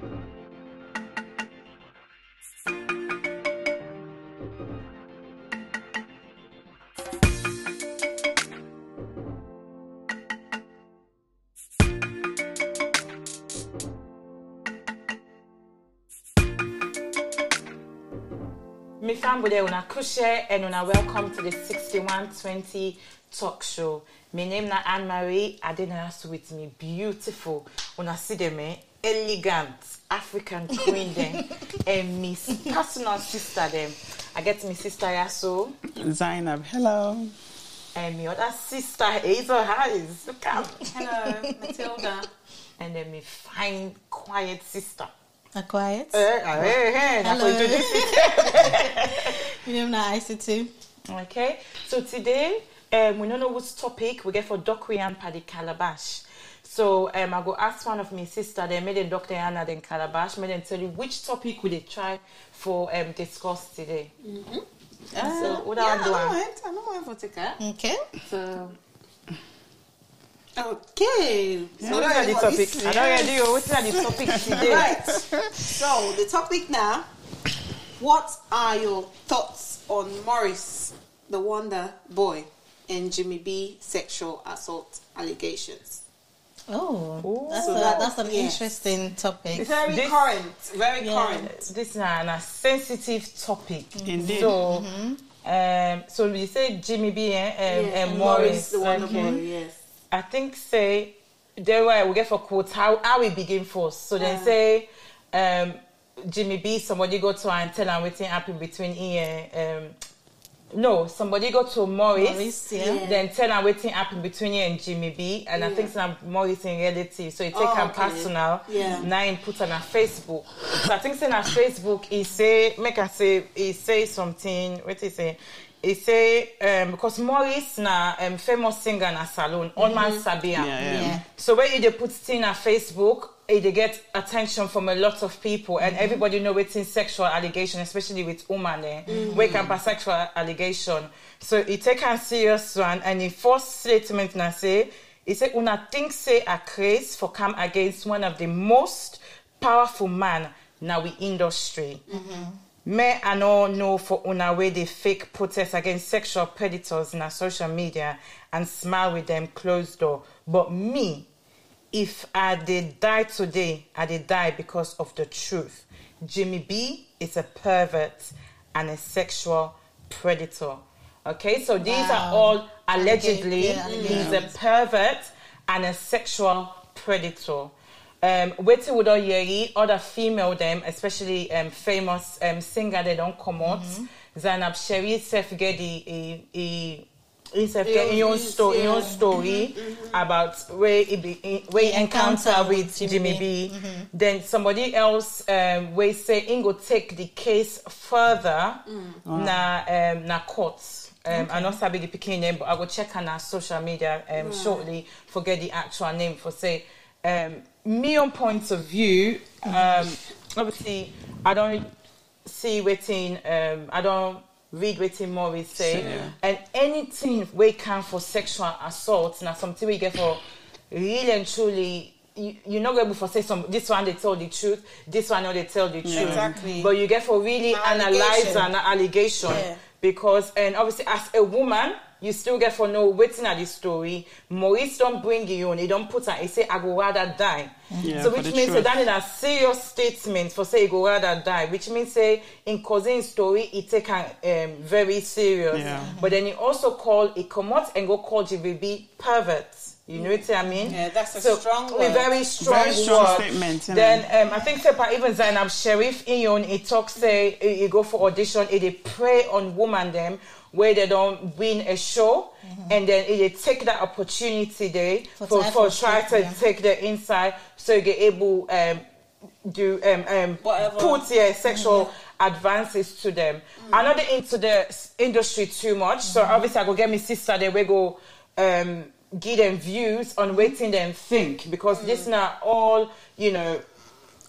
Mi fambude una kushe and una welcome to the 6120 talk show. My name na Anne Marie. I didn't ask with me beautiful. Una see them eh? Elegant African queen them and me personal sister them. I get me sister Yaso Zainab, hello. and me other sister Hazel Harris. Look out. Hello, Matilda. And then me fine quiet sister. A quiet. Eh, eh, hey, that's what Hello. you do. You know that ICT. Okay, so today um, we don't know which topic we get for Dr. Yan Paddy Calabash. So um, I go ask one of my sister, they made a Dr. Anna then Calabash, made them tell you which topic would they try for um, discuss today. So what yeah, I do? I I- went. I know where for take her. Okay. So. Okay. So what are the topic? I don't already know what are the topic today. Right. so the topic now. What are your thoughts on Morris, the Wonder Boy, and Jimmy B sexual assault allegations? Oh, Ooh. that's, So a, that- that's an yes. interesting topic. Very This- current. Very Yeah. current. This is a, a sensitive topic. Indeed. So, um, so we say Jimmy B and, um, Yeah, and Morris. the Wonder okay. Boy. Yes. I think say there were we get for quotes how how we begin first. So then Ah. say um Jimmy B somebody go to her and tell her waiting happen between he and um no, somebody go to Morris, Morris, yeah. Yeah. then tell her waiting happen between you and Jimmy B, and I Yeah. think it's not Morris in reality. So he take Oh, him okay. personal, Yeah. now he put on her Facebook. So I think saying on Facebook, he say, make I say, he say something, what he say? He say, um, because Morris na um, famous singer na salon, all man sabi am. Yeah, yeah. Yeah. So when you dey put thing on Facebook, it dey get attention from a lot of people, and mm-hmm. everybody know it's in sexual allegation, especially with woman eh, mm-hmm. can pass sexual allegation. So e take am serious one, and e first statement na say, e say una think say a craze for come against one of the most powerful man now we industry. Mm-hmm. May I no know for una way they fake protest against sexual predators in our social media and smile with them closed door. But me, if I did die today, I did die because of the truth. Jimmy B is a pervert and a sexual predator. Okay, so these are all allegedly. Yeah, He's a pervert and a sexual predator. Um, wetin we don hear other female them, especially um, famous um, singer, they don't come out. Zainab Sheriff self get the e e e get in own story, yeah. story about where he be where he encounter Encounter with Jimmy Jimmy B. Then somebody else um, we say he go take the case further na um, na courts. Um, I not sabi the picking name, but I will check on our social media um, shortly. Forget the actual name for say. Um, me on point of view, um, obviously I don't see waiting. Um, I don't read waiting Morris say, Yeah. and anything we can for sexual assault now something we get for really and truly. You, you're not going to say some. This one they tell the truth. This one no they tell the truth. Exactly. But you get for really An analyze allegation. an allegation Yeah. Because and obviously as a woman you still get for no waiting at the story. Maurice don't bring you on. He don't put her he say i go rather die. Yeah, so which means say that is a serious statement for say he go rather die which means say in cousin story he take um, very serious. Yeah. but then he also call he come out and go call gbb pervert you know what I mean? Yeah, that's a so, strong A word. very strong, Very strong word. statement. Then um, I think say, pa- even Zainab Sheriff in yon, he talk say he, he go for audition, he dey prey on woman them where they don't win a show, and then he dey take that opportunity there For for, try for for try to yeah. take the inside, so you get able um do um um Whatever. put yeah sexual advances to them. I'm not into the industry too much, so obviously I go get my sister there. We go um give them views on waiting them think because this not all you know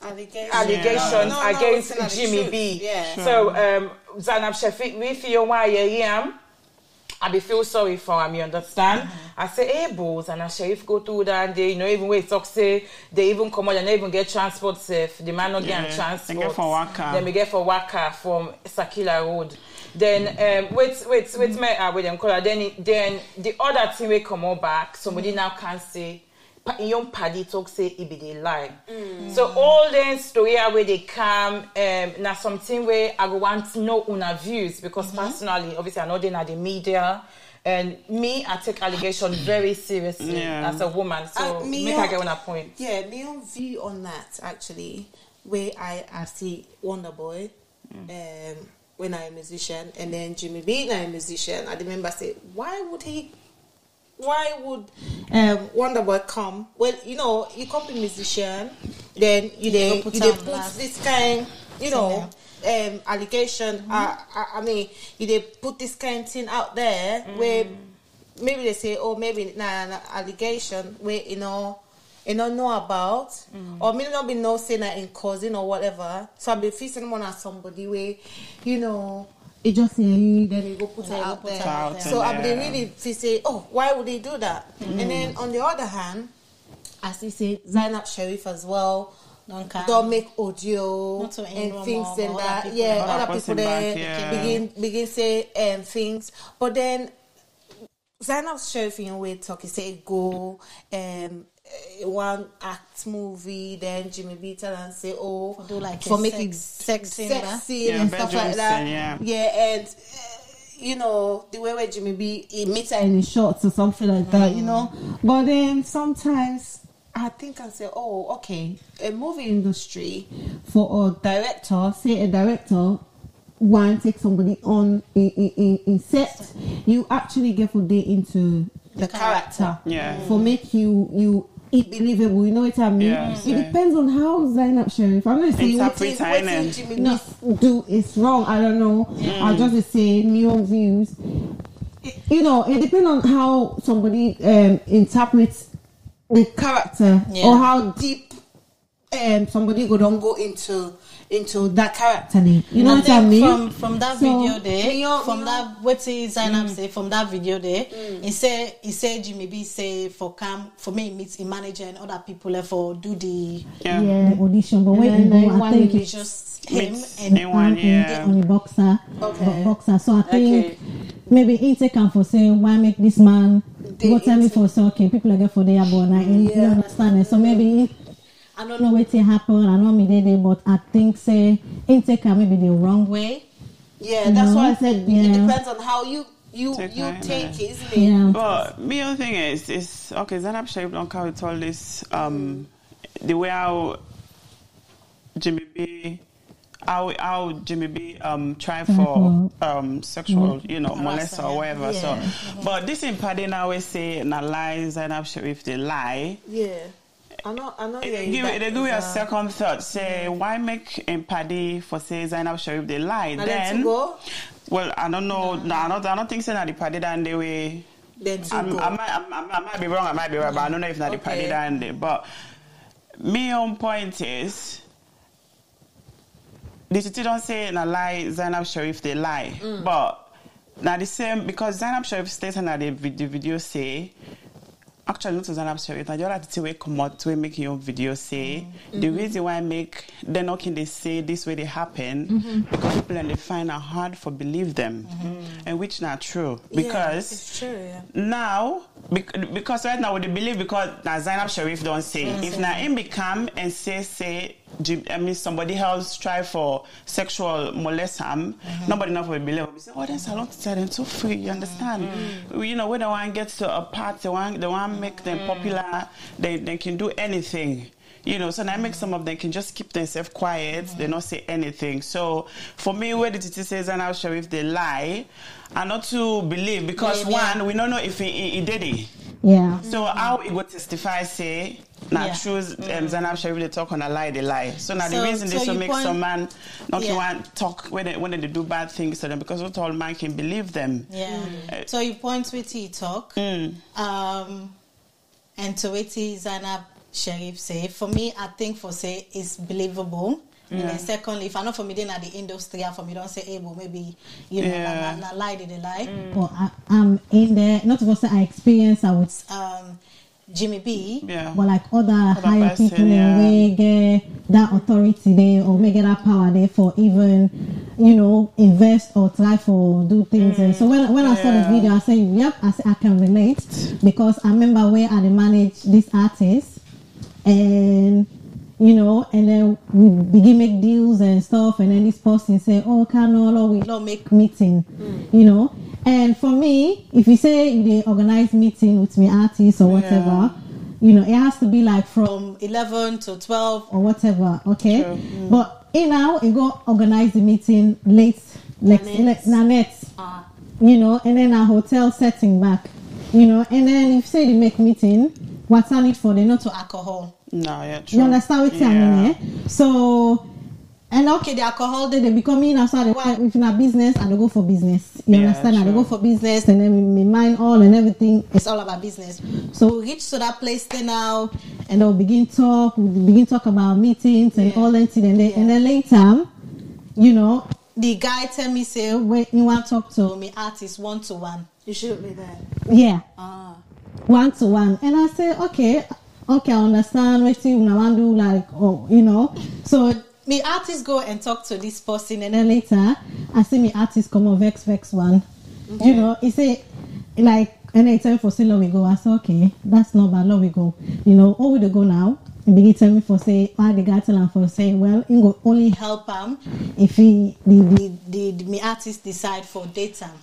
Allegations. allegations No, no, no, against it's not the Jimmy truth. B. Yeah. So um Zanab Shafiq, we feel why you am. I be feel sorry for him, you understand? I say, hey, bulls, and I sheriff go through that, and they, you know, even when talk say, they even come out and they even get transport safe. The man not Yeah, get they transport. get for Waka. Then we get for Waka from Sakila Road. Then, um, wait, wait, wait, me, uh, with them call. Then, then the other thing will come out back. Somebody now can say, pa- young paddy talk say it be the lie. So all the story where they come, um, now something where I go want to know una views because personally, obviously I know they are the media. And me, I take allegation very seriously Yeah. as a woman. So Uh, me make I get on a point. Yeah, my own view on that actually, where I, I see Wonder Boy, um, when I'm a musician, and then Jimmy being a musician, I remember say, why would he? Why would um, Wonder Boy come? Well, you know, you come be musician, then you they put you they on put this kind, you know, um, allegation. Uh, I, I mean, you they put this kind of thing out there where maybe they say, oh, maybe nah, nah, allegation where you know, you don't know about, or maybe not be no saying that in cousin or whatever. So I be facing one as somebody where, you know. It just say then you go put it out there. out there. So I be Yeah. really feel say, oh, why would they do that? And then on the other hand, as you say, Zainab Sharif as well. Don't. Don't make audio Not to and things or and other that. people. Yeah, Other other people there yeah. begin begin say um, things, but then Zainab Sharif in way talk. He say go um one act movie, then Jimmy B tell and say oh For do like for making sex- sex scene, sex scene Yeah, and stuff like that. scene, yeah. yeah, and. Uh, you know the way where Jimmy B he meets her in his shorts or something like that, you know. But then sometimes I think I say, oh, okay, a movie industry for a director, say a director, want take somebody on in, in, in, in set, you actually get for day into the, character. Yeah. For make you you it believable, you know what I mean? Yeah, it yeah. depends on how Zainab Sharif. I'm not saying what Interpret is what innit? is Jimmy B do is wrong. I don't know. I just say new views. You know, it depends on how somebody um, interprets the character Yeah. or how deep um, somebody go don't go into into that character. then. You know I what I mean? From from that So, video there, me your- from me that what he Zainab Mm. say from that video there, he say he say Jimmy B say for come for me meet him manager and other people eh, for do the Yeah. yeah, audition, but when And you then go, I think it's just him and anyone, yeah. on the boxer, Okay. boxer. So I think Okay. maybe he take am for say why make this man They go tell me for so okay people are get for their born. I Yeah. understand it. So maybe I don't know what to happen. I know me did it, but I think say he take am maybe the wrong way. yeah, that's why I said it depends on how you you Take you her, take yeah. it, isn't it? Yeah. But me own thing is is okay. Zainab Sharif don't come with all this um the way how Jimmy B how how Jimmy B um try for um sexual you know molest or whatever. So, but this in Paddy always say na lie Zainab Sharif they lie. Yeah. I know I know They yeah, give that they do a second thought. Say why make in Paddy for say Zainab Sharif they lie? and then then to go, well I don't know. No, I don't I don't think say that the Paddy that they way. then to I'm, go. I, might, I'm- might be wrong, I might be right, but I don't know if not the Okay. party that day. But me own point is, the city don't say a lie, Zainab Sharif they lie. Mm. But now the same, because Zainab Sharif stated that the, the video say, actually not to Zainab Sharif, now the other thing we come out to make your video say, the Mm-hmm. reason why I make, then not can they say this way they happen, Mm-hmm. because people and they find it hard for believe them, and which not true. Yeah, Because it's true, yeah. now because right now we believe because na Zainab Sharif don't say. If na him become and say say I mean somebody else try for sexual molest am mm-hmm. nobody not will believe. We say oh then salon tell them so free you understand? Mm-hmm. You know when they want get to a part they want they want make them mm-hmm. popular they they can do anything. You know, so now make some of them can just keep themselves quiet, they not say anything. So for me, where the TT says and I'll show if they lie, I not to believe because yeah. one, we don't know if he, he, he did it. Yeah. So how he go testify say now Yeah. choose um, Zainab Sharif they talk on a lie they lie. So now the reason so they so make point- some man not Yeah. want talk when they, when they do bad things to them because not all man can believe them. Yeah. Mm. So you point with he talk. Um and to what he Zainab Sharif say. For me I think for say it's believable. And then secondly, if I know for me then at the industry and for me don't say able maybe you know Yeah. na, na, na lie they, they lie. But I, I'm in there, not to say I experience I would Um Jimmy B. Yeah. but like other, higher person, people yeah. yeah. get that authority there or may get that power there for even you know invest or try for do things and so when, when I saw the video I said yep I said I can relate because I remember where I dey manage this artist and you know and then we begin make deals and stuff and then this person say oh can no we not make meeting, you know. And for me, if you say you dey organize meeting with me artists or whatever, you know, it has to be like from from eleven to twelve. or whatever, okay? True. But you know, you go organize the meeting late, like Nanette. Nanette, Ah. you know, and then a hotel setting back, you know, and then if say they make meeting, what's on it for? They not to alcohol. No, yeah, true. you understand what yeah. I mean? Eh? So, and okay, the alcohol they, they become in after the why if in a business and they go for business. You Yeah, understand? And they go for business and then we, we mind all and everything. It's all about business. So we reach to that place there now and they'll begin talk, we begin talk about meetings and Yeah. all that thing and then, Yeah. and then later, you know, The guy tell me say when you want to talk to me artist one to one. You should be there. yeah, Ah. One to one. And I say, okay, okay, I understand what you want to do, like, oh, you know. So Me artist go and talk to this person And and then then later, I see me artist come on Vex Vex one. Mm-hmm. You know, he say like anytime for say let we go. I say okay, that's not bad. Let we go. You know, all we go now. He begin tell me for say why the guy tell him for say well, he go only help him if he the the the, the me artist decide for daytime.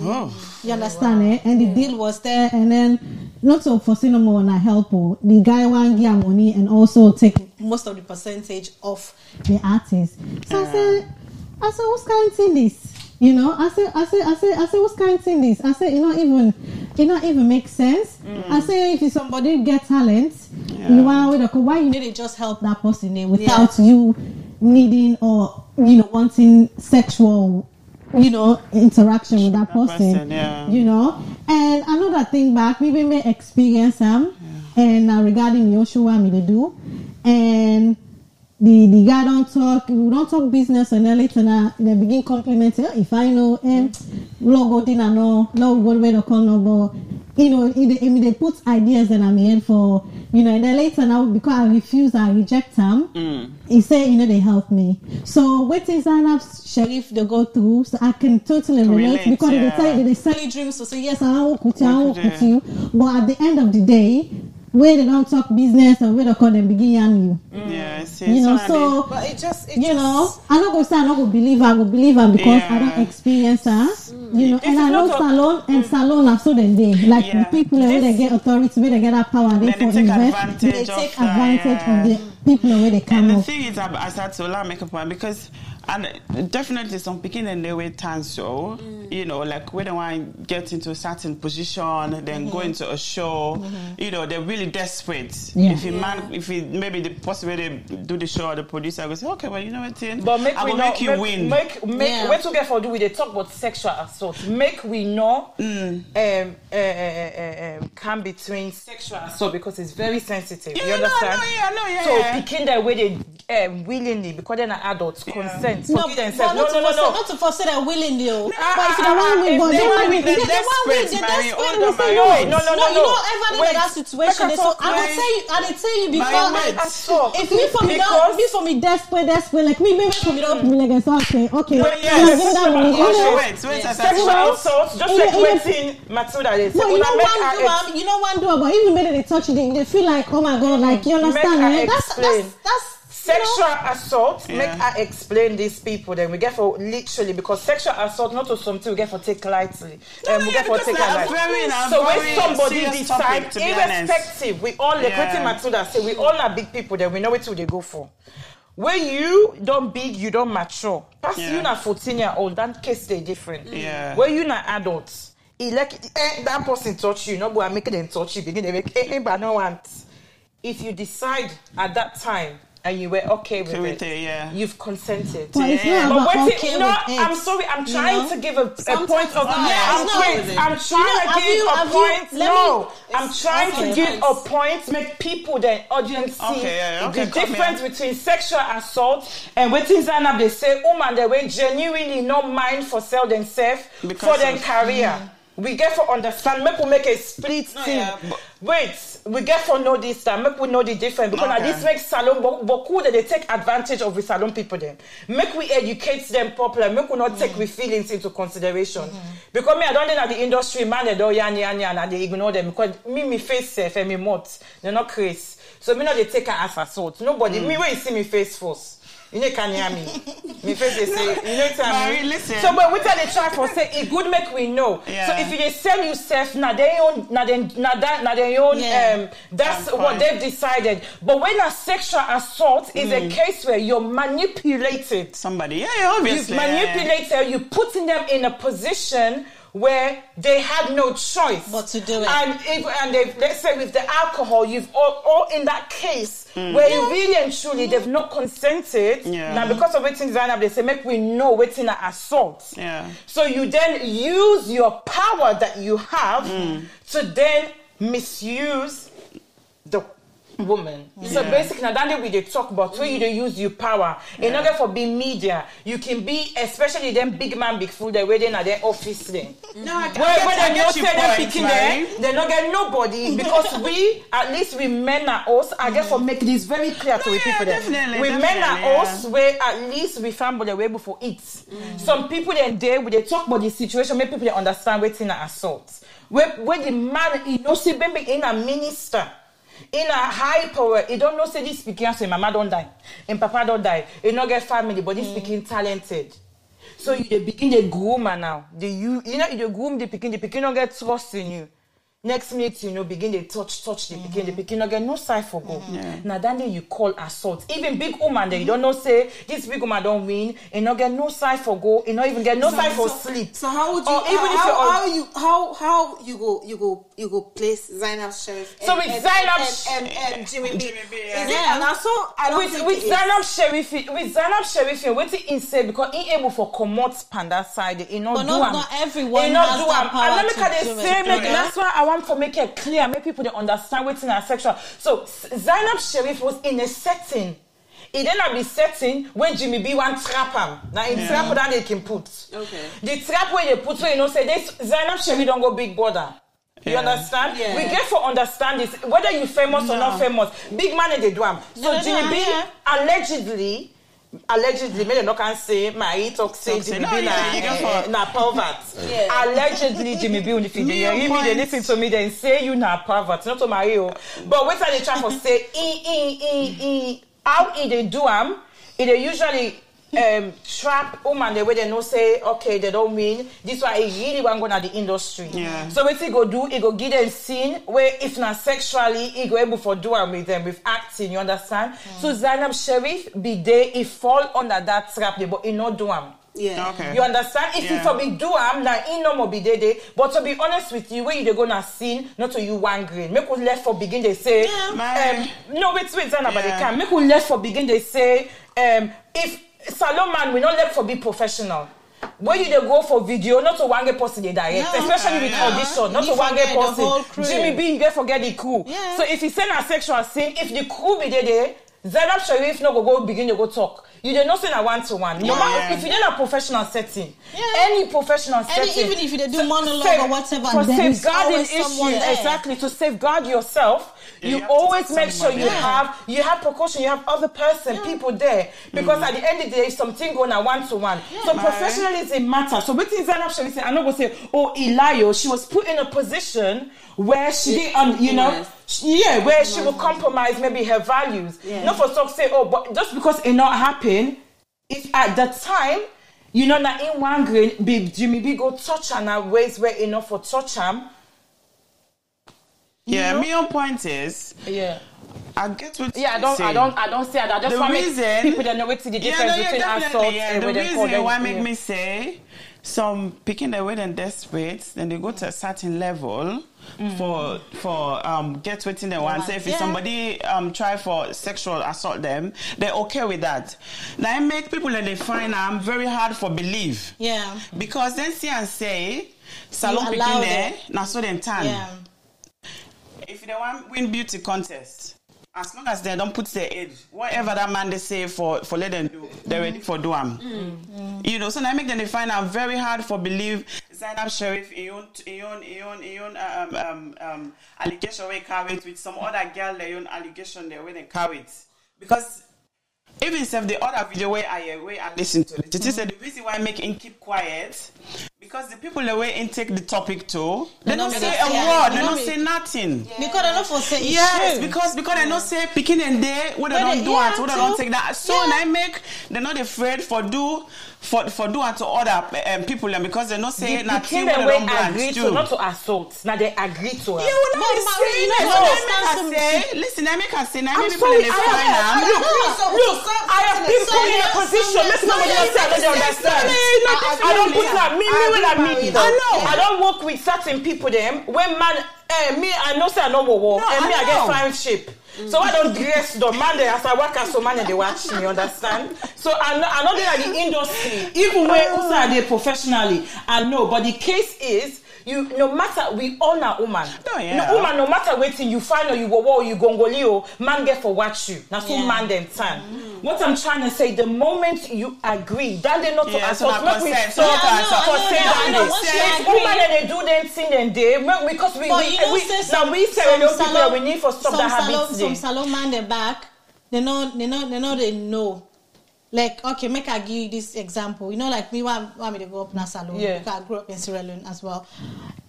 Oh, you understand eh? And the deal was there, and then not so for no more na help oh. The guy want give money and also take Most of the percentage of the artist. So I said, I said, what's kind of this? You know, I said, I said, I said, I said, what's kind of this? I said, it not even, it not even make sense. I say, if you somebody get talent, you want with a why you need to just help that person there without you needing or you know wanting sexual, you know, interaction with that person. person, yeah. You know, and another thing back, maybe may experience them, and uh, regarding Yoshua, me they do, and the the guy don't talk we don't talk business and then later now they begin complimenting "Oh, if I know eh logo dinner no no go where to come no but you know it, it, it, they put ideas that I'm in for you know and then later now because I refuse I reject them he say you know they help me so what is Zainab Sharif they go through so I can totally relate, Relate, because yeah. they say they sell dreams to say yes, I will with you, I will with you. But at the end of the day, where they don't talk business and where they call them begin yarn you. Mm. yeah, see, You know, so so But it just, it you just, know, I'm not gonna say I'm not gonna believe her, I go believe her because I don't experience her. Mm. You know, This and I know not a- salon mm. and salon are so then they like Yeah. the people where they get authority, where they get that power, they Then they take invest, advantage they of take that, advantage yeah. of the people where they And come the up. thing is, I I start to allow make a point because, and definitely some picking and they wait time so, you know, like when they want to get into a certain position, then go into a show, you know, they're really desperate. Yeah. If he man, if he maybe the possible they do the show, or the producer goes, okay, well, you know what, thing, But make I we will know, make you make, win. Make make Yeah. when to get for do we they talk about sexual assault. Make we know Mm. um, uh, uh, uh, um, can between sexual assault because it's very sensitive. Yeah, you no, understand? no, yeah, no, yeah, So yeah. picking that way they um, willingly because they're not adults consent. no, forgive but themselves. No, no, no, to no. for, not to for say they're willing though. Ah, but if you don't want if win, but they they want want win, win, they're they want win, desperate, they're Mary, desperate. older say, my no, mates. No, no, no, no, you no. know ever know Wait. that situation. Make They I so talk, I will Mary. tell you, I will tell you My before. mates. Assault. If me for me Because- don't, me for me Desperate, desperate, like me, maybe for me don't be like so okay, okay. No, I'll yes. give that money. Oh, You know, wait, wait, Yes. I Sexual said, assault, just In like a- in a- waiting Matilda they say. No, you Una know make one her do am, you know one do am, but even when they touch it, they, they feel like, oh my god, like you understand, her ex- That's explain. that's that's Sexual assault, Yeah. make her explain these people. Then we get for literally because sexual assault not to something we get for take lightly. No, Um, no, we yeah, get for take lightly. very- So when somebody serious decide, topic, to be honest. irrespective, we all like Yeah. Matilda say we all are big people. Then we know what they go for. When you don't big, you don't mature. Pass Yeah. you not 14 year old, that case they different. Yeah. When you not adults, he like eh, that person touch you, no boy make them touch you, begin they make eh, eh, but no want. If you decide at that time and you were okay with Okay it, with it, yeah. you've consented. But it's Yeah. not But about wait, okay till- no, it, I'm sorry. I'm you trying know? to give a, a point of it's not. yeah, I'm, It's not wait. I'm trying You know, to give you- a have you- point. no, me- I'm trying okay, to give a point, make people the audience see Okay, yeah, okay, the difference here. between sexual assault and waiting Zainab they say woman they were genuinely not mind for sell themselves for their of- career. Mm. We get for understand, make we make a split No, thing. yeah, Wait, we get for know this time, make we know the difference because Okay. this makes salon but, but that they take advantage of the salon people then. Make we educate them properly, make we not take Mm. we feelings into consideration. Because me I don't think that the industry man they don't yan yan yan and they ignore them because me me face self and me mouth, they're not crazy. So me not they take her as assault. Nobody, Mm. me when you see me face first. You know can hear me. me face they say, you know tell Mary, me. listen. So but we tell the try for say it good make we know. Yeah. So if you they sell yourself now they own now they now that now they own Yeah. um that's That's what fine. they've decided. But when a sexual assault is Mm. a case where you're manipulated, Somebody, yeah, yeah obviously. you've manipulated, you're putting them in a position where they had no choice But to do it. And if and they let's say with the alcohol, you've all, all in that case where you really and truly they've not consented. Yeah. Now because of waiting Zainab, they say make we know waiting an assault. Yeah. So you then use your power that you have Mm. to then misuse the woman. So basically, now that we they talk about when you mm. they use your power. In order for be media, you can be especially them big man, big fool. They waiting at their office then. Mm-hmm. No, I Where, where they not say them picking there, they not get nobody because we, at least we men are us. I guess mm. for make this very clear to No, yeah, people there. definitely, We men definitely, are yeah. us where at least we found the way for it. Mm. Some people then there we they talk about the situation, make people understand waiting an assault. Where where the man he know see baby in a minister. In a high power, he don't know say this speaking so mama don't die, and papa don't die. He not get family, but this speaking talented. So you dey begin the groom her now. The you you know you dey groom the pikin, the pikin don't get trust in you. Next minute, you know, begin they touch, touch the pikin, the mm-hmm. pikin don't get no side for go. Mm-hmm. Now that day you call assault. Even big woman, they you don't know say this big woman don't win, and not get no side for go, and not even get no side for so, sleep. So how would you? Or even if how, you're on- how you how how you go you go you go place Zainab Sheriff? So and, with and, Zainab and, Sh- and, and, Jimmy B. Jimmy B, Is yeah. it Yeah. an assault? I don't with think with. Zainab Sheriff, with Zainab Sheriff, what he say because he able for comot panda side, he not But do not- am. not everyone He not has do that am. power And let me to kind do of it. say, make, Yeah. that's why I want to make it clear, make people they understand what's in our sexual. So Zainab Sheriff was in a setting. He then have the setting when Jimmy B want trap him. Now in trap that they can put. Okay. The trap where they put where you know say this Zainab Sheriff don't go big border. You Yeah. understand? Yeah. We get for understand this whether you famous or not famous. Big man they do am. So No, no, Jimmy no, B yeah. allegedly allegedly make them not can say my talk say Talk say, Jimmy no, B na for- na pervert. Allegedly Jimmy B you Me dey hear me they point. listen to me then say you na pervert not to marry you. But what are they trying to say? E e e e how e dey do am? E dey usually um, trap woman the way they know say okay they don't win. This why he really want go na the industry. Yeah. So what he go do? He go give them scene where if not sexually, he go able for do am with them with acting. You understand? So Zainab Sheriff be there, he fall under that trap, there, but he no do am. Yeah. Okay. You understand? If Yeah. you for be do am, now he no more be there, there. But to be honest with you, when you dey go na sin, not to you one green. Make we left for begin they say, Yeah. Um, no wait wait Zainab, but they can make we left for begin they say, um, if salon man we not left for be professional. When you dey go for video, not to one get person they direct, No, especially with yeah. audition, not You to forget person. Jimmy B, you get forget the crew. Yeah. So if you send a sexual scene, if the crew be there, there Zainab Sharif no go go begin to go talk. You dey know say na one to one. No matter if you dey na professional setting, Yeah. any professional Any- setting, even if you dey do monologue or whatever, for there is safeguarding always someone there. exactly to safeguard yourself, Yeah, you, you always make sure you Yeah. have you have precaution, you have other person, people there, because Mm. at the end of the day, if something going on one to one. So Right. professionalism matters. So wetin Zainab Sharif say, I no go say, oh Eliyo, she was put in a position where she did, um, you know. She- yeah, where she will compromise maybe her values. Yeah. Not for talk say, oh, but just because it not happen, if at the time, you know, that in one grain, big Jimmy B go touch and ways where enough for touch him. Yeah, me on point is Yeah. I get what Yeah, I you don't. I don't, I don't say that. I just The want reason- people that know what's the difference yeah, no, yeah, between assault yeah. and The what reason why make me say some picking the weight and desperate, then they go to a certain level for for um get within the one. Say if Yeah. somebody um try for sexual assault them, they're okay with that. Now it make people that they find I'm very hard for believe. Yeah. Because then see and say salon You picking there, now so then tan Yeah. If they want win beauty contest, as long as they don't put their age, whatever that man they say for for let them do, they're ready for do them. You know, so now make them find out very hard for believe Sign Zainab Sheriff Ion Ion Ion Ion um um um allegation carry it with some other girl they own allegation they when they carry it because even if the other video where I uh, where I listen to it, it is the reason why I make him keep quiet because the people the way in take the topic too, they, They don't don't say a word, they they don't don't say nothing. Because I don't for say it's Yes, true. because because they don't say picking and there, what they don't do yeah, it, what they don't take that. So Yeah. I make they're not afraid for do for for do it to other um, people and because they not say The nothing pikin they wey don't agree branch to not to assault now they agree to am. Yeah, well, But now it's Marie, saying you know, So understand I make some- her say, listen, I make her say, now I'm many people sorry, in the I find have- am. look, So- look, so- I have so- people in a so- position. so- Make so- somebody so- else say I don't so- understand. so- not I- I don't put Yeah. That me when I meet. I know. I don't work with certain people. Them when man, eh, me I know say I know what No, and me I get fine shape. So I don't dress the man there as I work as so man they watch me. Understand? So I know I know they are the industry. Even when also are they professionally, I know. But the case is. You, no matter we all na woman. No, yeah. No woman, no matter waiting you find or you go or you gongoli o, man get for watch you. Now so Yeah. man them time. What I'm trying to say, the moment you agree, that they not to Yeah, so assault, na make we stop Yeah, I know, for I say that know. they Once you if woman and they do them thing and they make- because we, But we, you know, we some, we we people salon- we need for stop that habit Some salon man they back, they know, they know, they know, they know. Like okay, make I give you this example. You know, like me, why, why me to go up in a salon? Yeah. Because I grew up in Sierra Leone as well.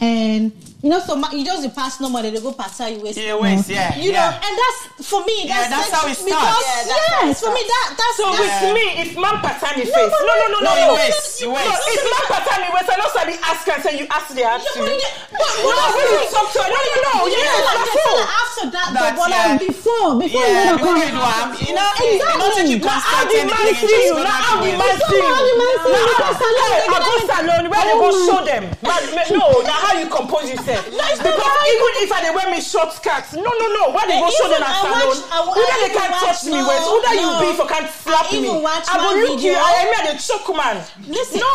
and You know, so ma- you just the pass normal, they go pass you waist. Yeah, waist, yeah. You yeah. know, and that's for me. Yeah, That's, that's how it because starts. Yeah, that's how it yes, for me that that's So that's, with me, if man pattern me face, no, no, no, no, No, no, you waste, you No, waste. if man pattern me waist, I know somebody ask and say you ask the ask but it- but- No, when you talk to no, no, no, Yeah, yeah, like that's all. after that, but yeah. Before before you before know you you know, Exactly. Not that you Now, how constant the man anything, see you? Now, how the go man back you? how see? Now, I go salon where they Oh go show them. No, now how you compose yourself? Because even if I dey wear me short skirts, no, no, no. Why they go show them at salon? Who I they can't touch me with? Who that you be for can't slap me? I go look you. I am a choke man. Listen, No.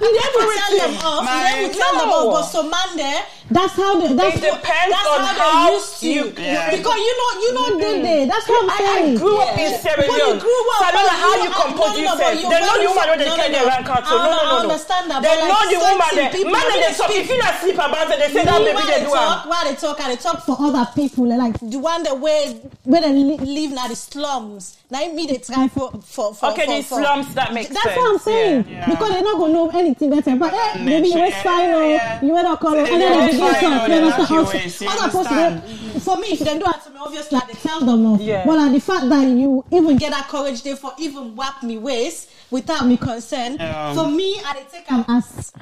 We will tell them off. We will tell them off. But so man there, that's how they that's It depends that's on how used to. you. Yeah. Because you know, you know, what they, they did that's what I'm I, I saying grew up in Sierra Leone. grew up, so I don't know how you- compose yourself. They know the woman when they carry no, their rank out. I- no, no, I no, no. understand that, They know the woman. man they talk. If you not sleep about it, they say that why they do why they talk, and they talk for other people like the one that where where they live now the slums. Now me they try for for for Okay, the slums that makes sense. that's what I'm saying because they're not gonna know anything better but eh, Mm, maybe you fine or you wear a color and then they waist begin fine, talk or you they understand knock your Also- other person for me if they do that to me obviously I dey tell them no Yeah. but like the fact that you even get that courage there for even whap me waist without me consent. Yeah. For me, I take am as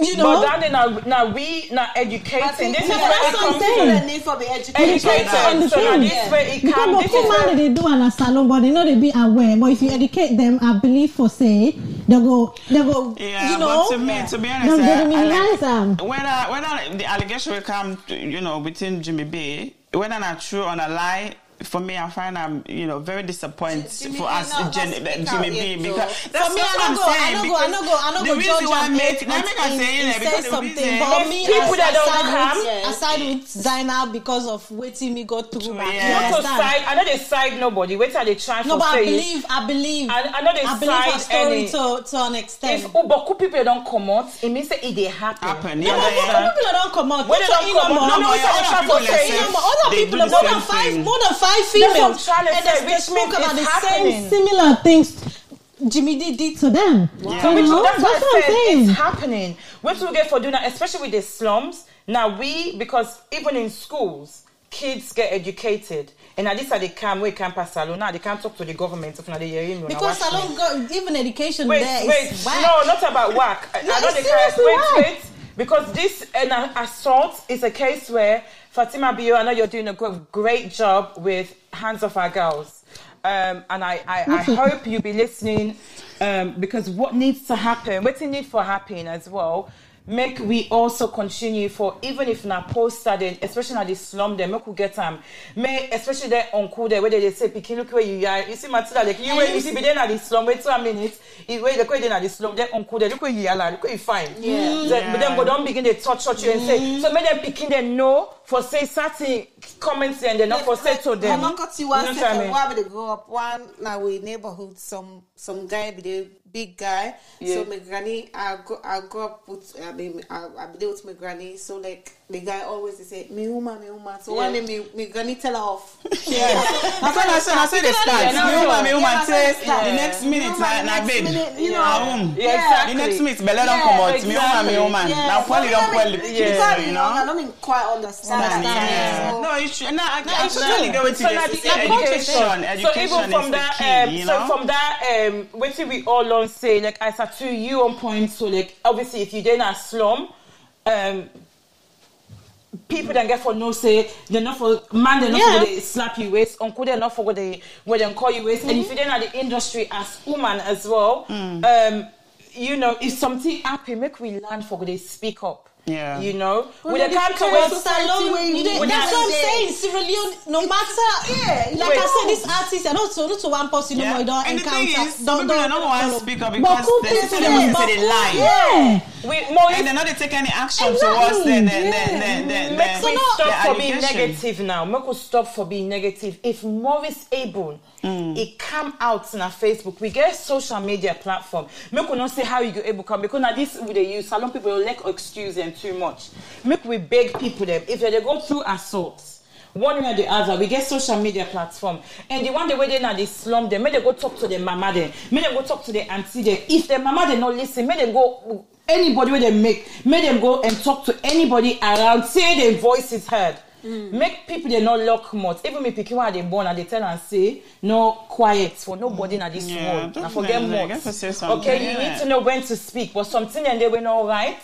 you know. But then now, now we now educating. This is yeah, where that's it what I'm to. saying. People need for be educated. Educated. on the So now phone. this way it because can. This poor is man where they do an a salon but they know they be aware but if you educate them I believe for say they go they go Yeah, You know? but to me, to be honest, Them- they I- I minimize like- them. whether whether the allegation will come, to, you know, between Jimmy B, whether not true or a lie. For me, I find I'm, you know, very disappointed Jimmy for B us, not- Jen, not Jimmy B, because that's For me, what I I'm no go- I saying. no go- I no go- I no the go reason judge why I am make, if I make I he- say, he yeah, say because the something. reason, But me, People that don't I with, Yeah. I side with Zainab because of waiting me go through. back. yeah. Not to side. I know they side nobody. Wait till they try to No, for but I believe, I believe, I- I know they believe her side story any- to, to an extent. If Uboku people don't come out, it means that it dey happen. Happen, no, yeah, but yeah. people don't come out. When they Not don't come out, no, no, No, it's yeah, not other people for they say. say- Inamo. Other people, more than five, more than five That's females, and they, they spoke about the happening. same. similar things Jimmy B did to them Yeah. so, Which, that's that's what what I I'm saying It's happening. What we get for doing that, especially with the slums. Now we, because even in schools, kids get educated. And at least at the camp, we can't pass salon. Now they can't talk to the government. If not, they hear him. Because salon got even education Wait, there wait. whack. No, not about work. I, No, I know it's case. Wait, wait. Because this an assault is a case where Fatima Bio, I know you're doing a great job with hands off our girls. Um, and I, I, I hope you'll be listening um, because what needs to happen, what it need for happen as well, make we also continue for even if na poster then especially na the slum them make we get them may especially their uncle there where they, they say pikin look where you are you see Matilda like you wait you see be there na the slum wait two minutes you wait the way they na the slum their uncle there look where you are like, look where you fine Yeah. Then- but then go don't begin they touch touch you and say mm. so make them pikin them know for say certain comments and they not for say to them I'm not you one You know what I second. mean? Why would they grow up? One now we neighborhood, some some guy be the big guy. Yeah. So my granny, I go I grew up with I mean I, I be there with my granny. So like the guy always they say me woman, me woman. So one day me me granny tell her off. Yeah. I said, I said, I said, they start. Yeah, no, Me woman, me yeah, woman, say, how it start. the next minute, woman, na, the na next bed. minute, you know. Na home. Yeah, Yeah. exactly. The next minute, belly don't come out. Me woman, exactly. me woman. Now, probably don't well the Yeah. kids, You you know, I don't even quite understand that. Yeah. So- No, it's true. No, I, I it's totally true. get what So you the. Education, so education even from is that, key, um, you so from that, um, what did we all learn say? Like I said to you on point. So like obviously, if you then a slum, um, people then get for no say they're not for man they're not Yeah. for they slap you waist uncle they're not for what they what they call you waist. And if you then at the industry as woman as well um you know if something happen make we learn for what they speak up Yeah. you know Well, with the the can't parents Salon, you we that's what I'm say. saying. Sierra Leone, no matter, Yeah, like Wait. I said, this artist, and also not to one person, no Yeah. more, you don't And the thing is, don't, people don't, don't want to follow. speak up But because who they people still want to say? say they lie. Yeah. we more And they're not take any action Exactly. towards the, the, the, the, the, the, Make we the stop for being allegation. negative now. Make we stop for being negative. If Maurice Abel, Mm. it come out on our Facebook, we get social media platform. Make we not say how you go able come because now this we they use salon people like excuse them too much. Make we beg people them if they, go through assaults. One way or the other, we get social media platform, and the one the way they now they slum them, make they go talk to their mama them, make them go talk to their auntie them. If their mama they not listen, make them go anybody where they make, make them go and talk to anybody around, say their voice is heard. Make people they not lock mouth. Even me picking when they born and they tell and say no quiet for nobody in this Yeah, world. don't forget mouth. get to say something, Okay, you yeah. need to know when to speak, but something and they were not right.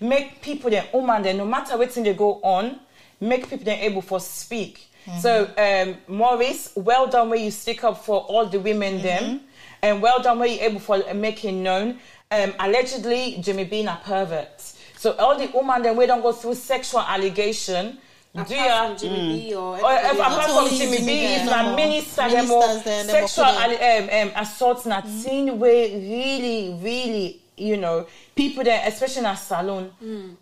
Make people them woman then no matter what thing they go on, make people then able for speak. So um Maurice, well done where you stick up for all the women them, and well done where you able for making known. Um, allegedly Jimmy being a pervert. So all the women then we don't go through sexual allegation. Do Apart you? from Jimmy B or Or apart from only Jimmy B, Jimmy if B, na minister, them Ministers then, sexual ali- um, um, assault na thing way really, really, you know, people there, especially in a salon,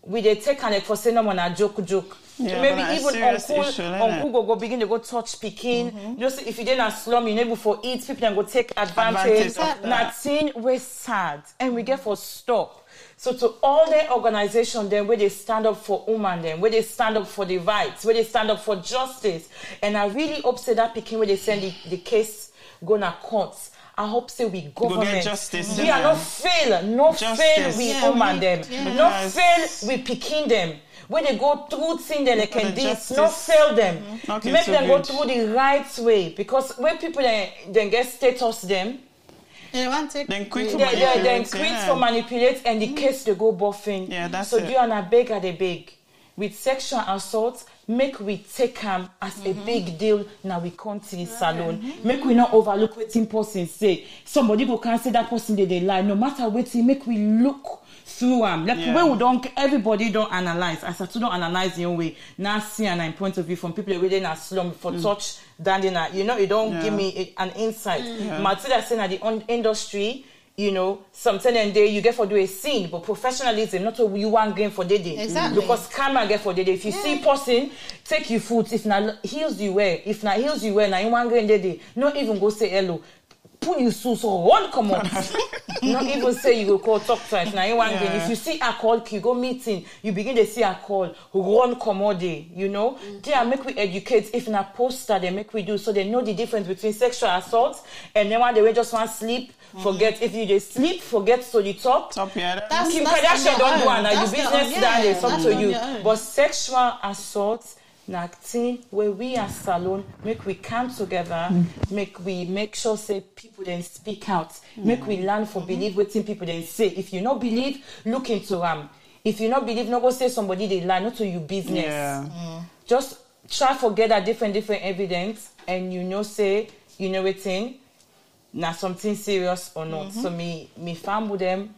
we they take and like for say no one a joke joke. Yeah, Maybe even serious uncle, issue, uncle go go begin to go touch picking. Just if you didn't slum, you able for eat, people then go take advantage. Advantage of Na that. thing we sad, and we get for stop. So to all the organization then where they stand up for women then, where they stand up for the rights, where they stand up for justice. And I really hope say that picking where they send the, the case gonna courts. I hope say we government. justice, we are not fail, no Justice. fail we Yeah, woman them. yeah. No fail we picking them. When they go through thing then they can the this, no justice. fail them. Okay, Make so them go through the right way. Because when people then, then get status them, They want take. Then quick to they, they, they manipulate, quit yeah. for manipulate and the mm. case they go buffing. Yeah, that's so it. do you and beg at the big. With sexual assault, make we take them as a mm-hmm. big deal now we come to the salon. Make we not overlook what in person say. Somebody go can say that person did they lie. No matter what make we look through them. Like Yeah. when we don't everybody don't analyze. As I don't analyze your way. Now see and I'm point of view from people within a slum for mm. touch dandy now. You know, you don't Yeah. give me a- an insight. Mm. Matilda saying at the on- industry, you know, something and day you get for do a scene, but professionalism, not what you want game for the day. Exactly. Because camera get for the day. If you see person, take your foot. If not heals you wear, if not heals you wear, now you want game the day. Not even go say hello. Put you so so run come on. not even say you go call talk to twice. Now you want Yeah. game. If you see a call, you go meeting, you begin to see a call, run come all day, you know? Mm-hmm. There make we educate if na poster they make we do so they know the difference between sexual assault and then when they will just want sleep, mm-hmm. forget if you just sleep, forget to the top. Top, yeah. That's- Kim that's Kardashian on don't your do and now you business down yeah, it's up that's to you. But sexual assault na thing where we as salon make we come together, mm. make we make sure say people then speak out, make we learn for mm. believe what people then say. If you not believe, look into them. If you not believe, not go say somebody they lie, not to you business. Yeah. Mm. just try forget that different different evidence and you know say you know it in now something serious or not. Mm-hmm. So me me farm with them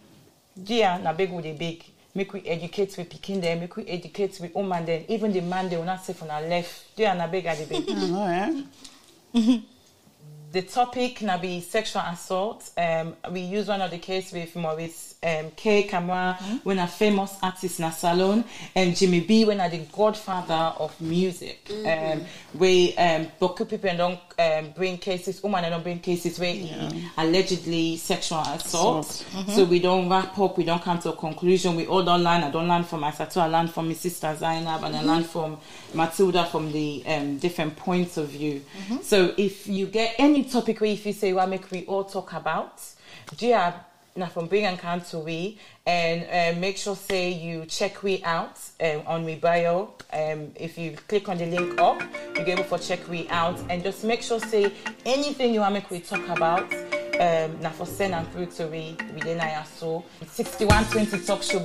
yeah na big with the big make we educate we pikin them make we educate we woman them even the man they will not say for na left big at the I know, eh? the topic na be sexual assault. Um, we use one of the case with Maurice um, K. Kamara, when a famous artist na salon, and Jimmy B, when a the godfather of music. Um, we um, Boku people don't um, bring cases, woman and don't bring cases where he allegedly sexual assault. Assault. So we don't wrap up, we don't come to a conclusion. We all don't learn. I don't learn from Asato, I learn from my sister Zainab, and I learn from Matilda from the um, different points of view. So if you get any topic where if you say, well, make we all talk about, Gia, now from Bring and to we, and uh, make sure say you check we out um, on We bio. Um, if you click on the link up, you get able to check we out, and just make sure say anything you want make we talk about. Um, now for send and through to we within I so 6120 Tok Sho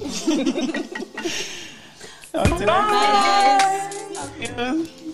next Bye. time. Love you.